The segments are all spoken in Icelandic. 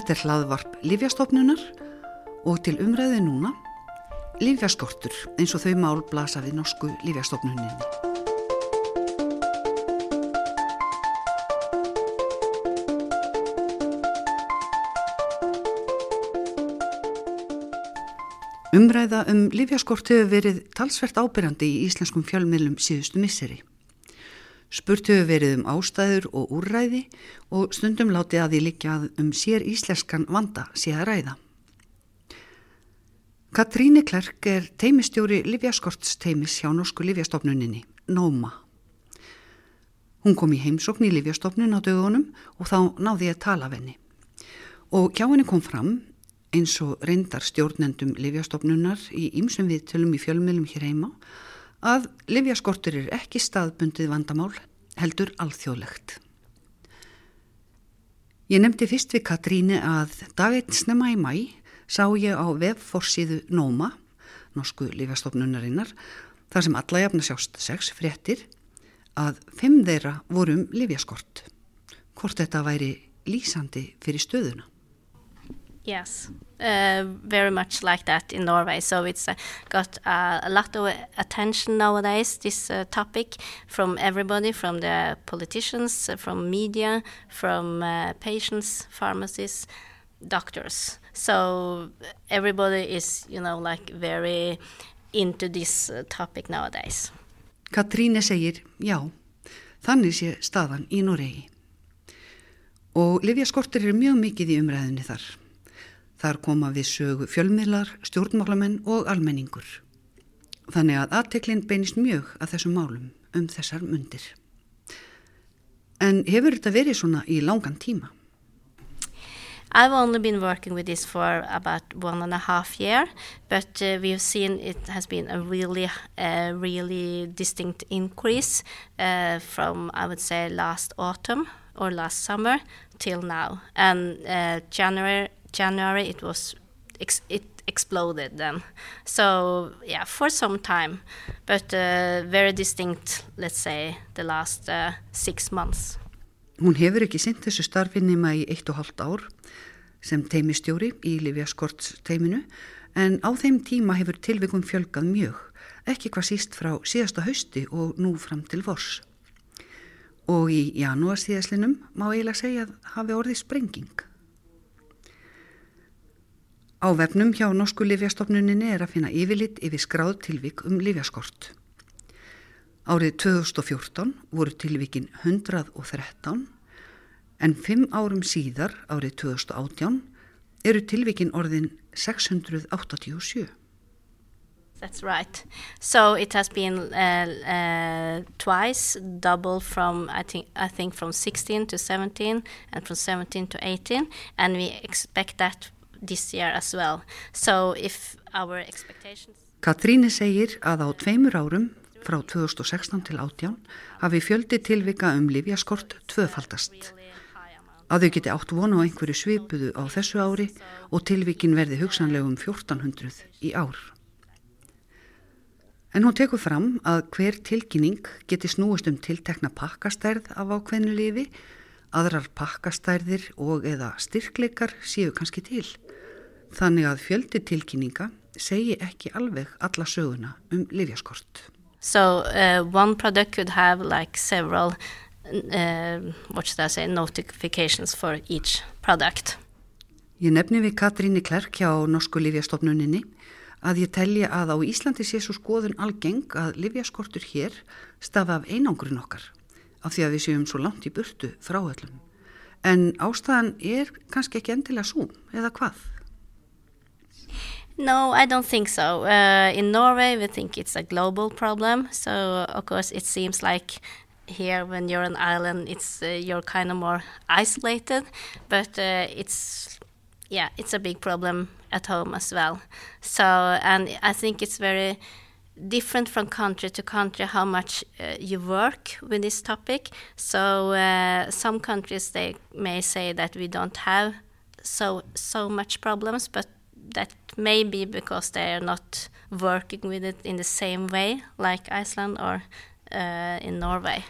Þetta er hlaðvarp Lífjastofnunar og til umræði núna Lífjaskortur eins og þau mál blasa við norsku Lífjastofnuninni. Umræða um Lífjaskort hefur verið talsvert ábyrjandi í íslenskum fjölmiðlum síðustu misseri. Spurt hefur verið um ástæður og úrræði og stundum látið að því líka um sér íslenskan vanda sé að ræða. Katríni Klerk er teimistjóri Livjaskorts teimis hjá Norsku Livjastofnuninni, NÓMA. Hún kom í heimsokn í Livjastofnun á dögunum og þá náði ég að tala af henni. Og hjá henni kom fram, eins og reyndar stjórnendum Livjastofnunar í ýmsum viðtölum í fjölmjölum hér heima, að livjaskortur er ekki staðbundið vandamál, heldur alþjóðlegt. Ég nefndi fyrst við Katríni að daginn snemma í mæ sá ég á vefforsíðu NÓMA, Norsku livjastofnunarinnar, þar sem alla jafna sjást sex fréttir, að fimm þeirra vorum um livjaskort. Hvort þetta væri lýsandi fyrir stöðuna? Yes, uh, very much like that in Norway. So it's uh, got uh, a lot of attention nowadays, this uh, topic, from everybody, from the politicians, uh, from media, from uh, patients, pharmacists, doctors. So everybody is, you know, like very into this topic nowadays. Katríne segir, já, þannig sé staðan í Noregi. Og livjaskortir er mjög mikið í umræðinni þar. Þar koma við sögu fjölmiðlar, stjórnmálamenn og almenningur. Þannig að aðteklinn beinist mjög að þessum málum um þessar mundir. En hefur þetta verið svona í langan tíma? I've only been working with this for about one and a half year, but uh, we've seen it has been a really, uh, really distinct increase uh, from, I would say, last autumn or last summer till now. And uh, January January it was ex it exploded then. So yeah, for some time, but uh, very distinct, let's say, the last uh, six months. Hún hefur ekki sint þessu starfi nema í eitt og halvt ár sem teimistjóri í Livjaskorts teiminu en á þeim tíma hefur tilvikum fjölgað mjög, ekki hvað síst frá síðasta hausti og nú fram til vors. Og í janúarstíðaslinum má eiginlega segja að hafi orðið sprenging. Á vefnum hjá Norsku Livjastofnuninni er að finna yfirlitt yfir skráð tilvik um livjaskort. Árið 2014 voru tilvikin 113 en fimm árum síðar, árið 2018, eru tilvikin orðin 687. That's right. So it has been uh, uh, twice double from I think I think from 16 to 17 and from 17 to 18 and we expect that this year as well. So if our expectations... Katríni segir að á tveimur árum frá 2016 til 18 hafi fjöldi tilvika um livjaskort tvöfaldast. Að þau geti átt vonu á einhverju svipuðu á þessu ári og tilvikin verði hugsanlegum 1400 í ár. En hún tekur fram að hver tilkynning geti snúist um tiltekna pakkastærð af ákveðnu lifi, aðrar pakkastærðir og eða styrkleikar séu kannski til. Þannig að fjöldi tilkynninga segi ekki alveg alla söguna um livjaskort. So uh, one product could have like several uh, what should I say, notifications for each product. Ég nefni við Katríni Klerk hjá Norsku Livjastofnuninni að ég telja að á Íslandi sé svo skoðun algeng að livjaskortur hér stafa af einangrun okkar af því að við séum svo langt í burtu frá öllum. En ástæðan er kannski ekki endilega svo, eða hvað? No, I don't think so. Uh, in Norway, we think it's a global problem. So, of course, it seems like here, when you're an island, it's uh, you're kind of more isolated. But uh, it's yeah, it's a big problem at home as well. So, and I think it's very different from country to country how much uh, you work with this topic. So, uh, some countries they may say that we don't have so so much problems, but that may be because they are not working with it in the same way like Iceland or uh, in Norway.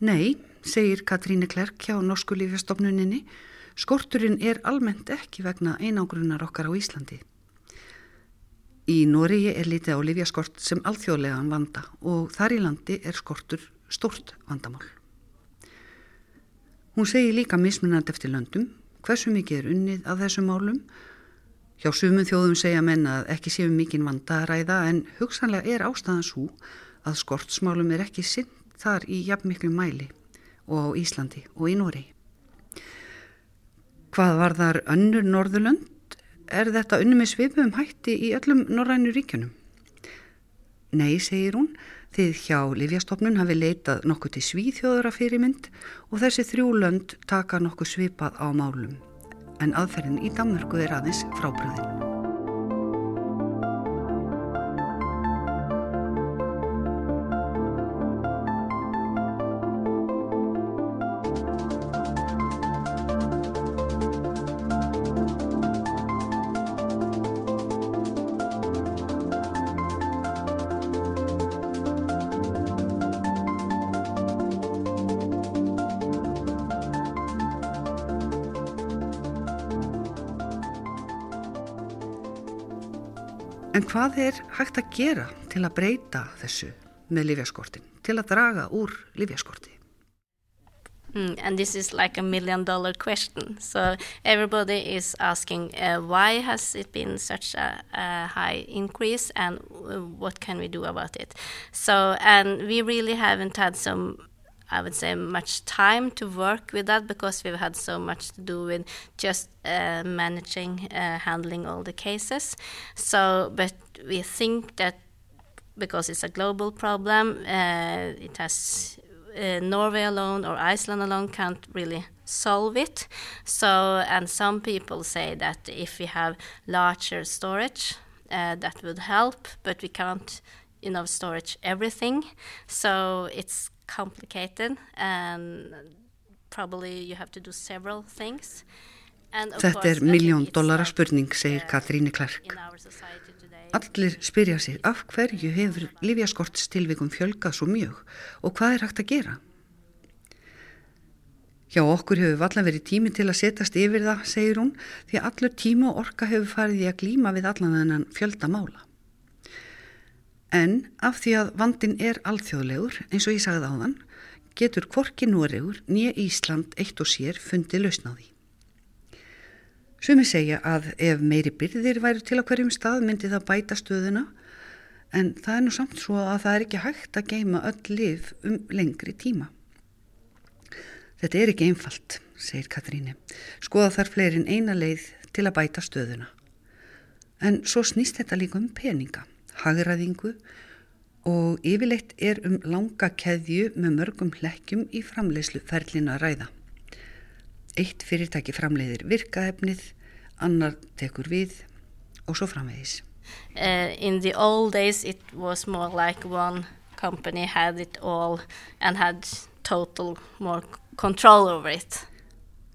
Nei, segir Katríne Klerk hjá Norsku lífjastofnuninni, Skorturinn er almennt ekki vegna einangrunar okkar á Íslandi. Í Nóriði er litið á livjaskort sem alþjóðlegan vanda og þar í landi er skortur stort vandamál. Hún segir líka mismunand eftir löndum hversu mikið er unnið af þessum málum. Hjá sumum þjóðum segja menna að ekki séum mikinn vanda að ræða en hugsanlega er ástæðan svo að skortsmálum er ekki sinn þar í jafn miklu mæli og á Íslandi og í Nóri. Hvað var þar önnur Norðurlönd? Er þetta unni með svipum hætti í öllum norrænu ríkjunum? Nei, segir hún, þið hjá Livjastofnun hafi leitað nokkuð til svíþjóðara fyrirmynd og þessi þrjú lönd taka nokkuð svipað á málum. En aðferðin í Danmörku er aðeins frábröðin. En hvað er hægt að gera til að breyta þessu með livjaskortin, til að draga úr livjaskorti? Mm, and this is like a million dollar question. So everybody is asking uh, why has it been such a, a high increase and uh, what can we do about it? So, and we really haven't had some I would say, much time to work with that because we've had so much to do with just uh, managing, uh, handling all the cases. So, but we think that because it's a global problem, uh, it has uh, Norway alone or Iceland alone can't really solve it. So, and some people say that if we have larger storage, uh, that would help, but we can't, you know, storage everything. So it's complicated and probably you have to do several things. Þetta er miljón dollara spurning, segir Katríni Klark. Allir spyrja sig af hverju hefur Lífjaskortstilvikum fjölgað svo mjög og hvað er hægt að gera? Hjá okkur hefur valla verið tími til að setjast yfir það, segir hún, því allur tíma og orka hefur farið í að glíma við allan þennan fjöldamála. En af því að vandin er alþjóðlegur, eins og ég sagði á þann, getur kvorki Noregur nýja Ísland eitt og sér fundið lausnaði. Sumi segja að ef meiri byrðir væri til að hverjum stað myndi það bæta stöðuna, en það er nú samt svo að það er ekki hægt að geima öll liv um lengri tíma. Þetta er ekki einfalt, segir Katríni. Skoða þar fleirin eina leið til að bæta stöðuna. En svo snýst þetta líka um peninga hagraðingu og yfirleitt er um langa keðju með mörgum hlekkjum í framleiðslu ferlina ræða. Eitt fyrirtæki framleiðir virkaefnið, annar tekur við og svo framvegis. Uh, in the old days it was more like one company had it all and had total more control over it.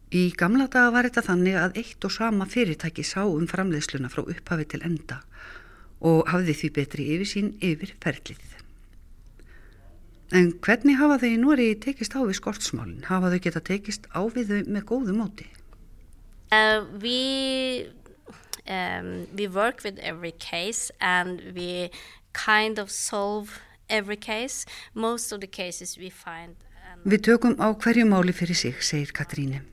Í gamla daga var þetta þannig að eitt og sama fyrirtæki sá um framleiðsluna frá upphafi til enda og hafði því betri yfirsýn yfir ferlið. En hvernig hafa þau í Nóri tekist á við skortsmálinn? Hafa þau geta tekist á við þau með góðu móti? Uh, we, um, we work with every case and we kind of solve every case. Most of the cases we find... Um, við tökum á hverju máli fyrir sig, segir Katríni.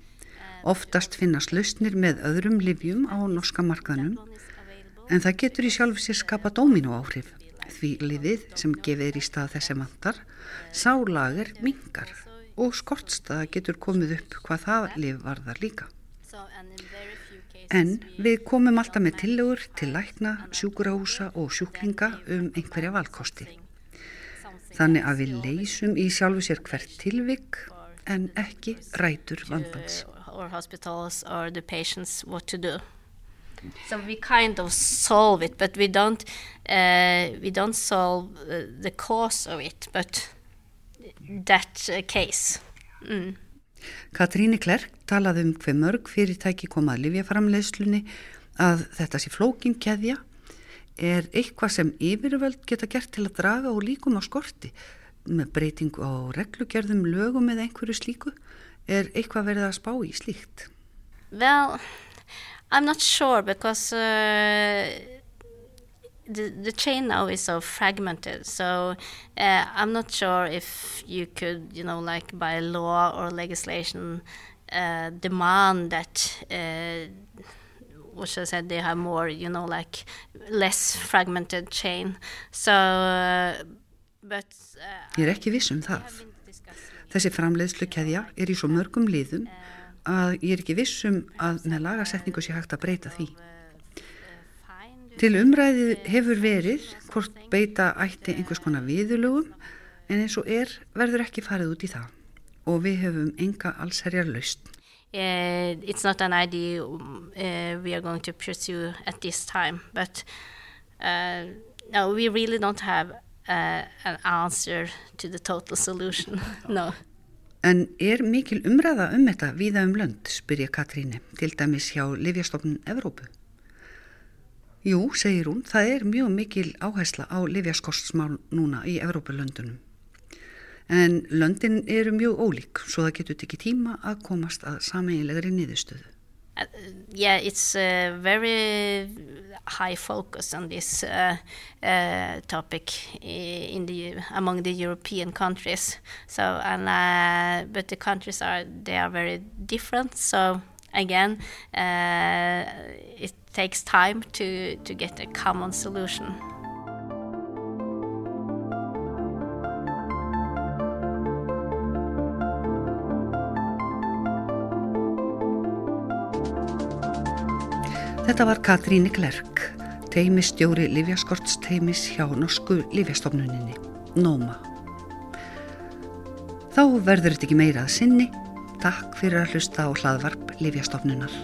Oftast finnast lausnir með öðrum livjum á norska markaðnum En það getur í sjálf sér skapa dóminu áhrif því liðið sem gefir í stað þessi vantar sálager mingar og skortstaða getur komið upp hvað það lif varðar líka. En við komum alltaf með tillegur til lækna, sjúkurahúsa og sjúklinga um einhverja valkosti. Þannig að við leysum í sjálfu sér hvert tilvik en ekki rætur vandans. So we kind of solve it, but we don't uh, we don't solve uh, the cause of it, but that uh, case. Mm. Katríni Klerk talaði um hver mörg fyrirtæki komað livjaframleiðslunni að þetta sé flókin keðja er eitthvað sem yfirvöld geta gert til að draga og líkum á skorti með breytingu á reglugerðum lögum eða einhverju slíku er eitthvað verið að spá í slíkt. well, I'm not sure because uh, the the chain now is so fragmented. So uh, I'm not sure if you could, you know, like by law or legislation, uh, demand that. Uh, which I said they have more, you know, like less fragmented chain. So, uh, but. Uh, Ég er ekki viss um það. Þessi framleiðslu keðja er í svo mörgum liðum að ég er ekki viss um að með lagasetningu sé hægt að breyta því. Til umræðið hefur verið hvort beita ætti einhvers konar viðulögum en eins og er verður ekki farið út í það og við höfum enga allsherjar laust. Uh, it's not an idea uh, we are going to pursue at this time, but uh, no, we really don't have uh, an answer to the total solution. no. En er mikil umræða um þetta viða um lönd, spyrja Katríni, til dæmis hjá Livjastofnun Evrópu? Jú, segir hún, það er mjög mikil áhersla á livjaskortsmál núna í Evrópulöndunum. En löndin eru mjög ólík, svo það getur ekki tíma að komast að sameiginlegri niðurstöðu. Uh, yeah, it's a very high focus on this uh, uh, topic in the among the European countries. So, and uh, but the countries are they are very different. So again, uh, it takes time to to get a common solution. Þetta var Katríni Klerk, teimistjóri Livjaskorts teimis hjá Norsku Livjastofnuninni, NOMA. Þá verður þetta ekki meira að sinni. Takk fyrir að hlusta á hlaðvarp Livjastofnunar.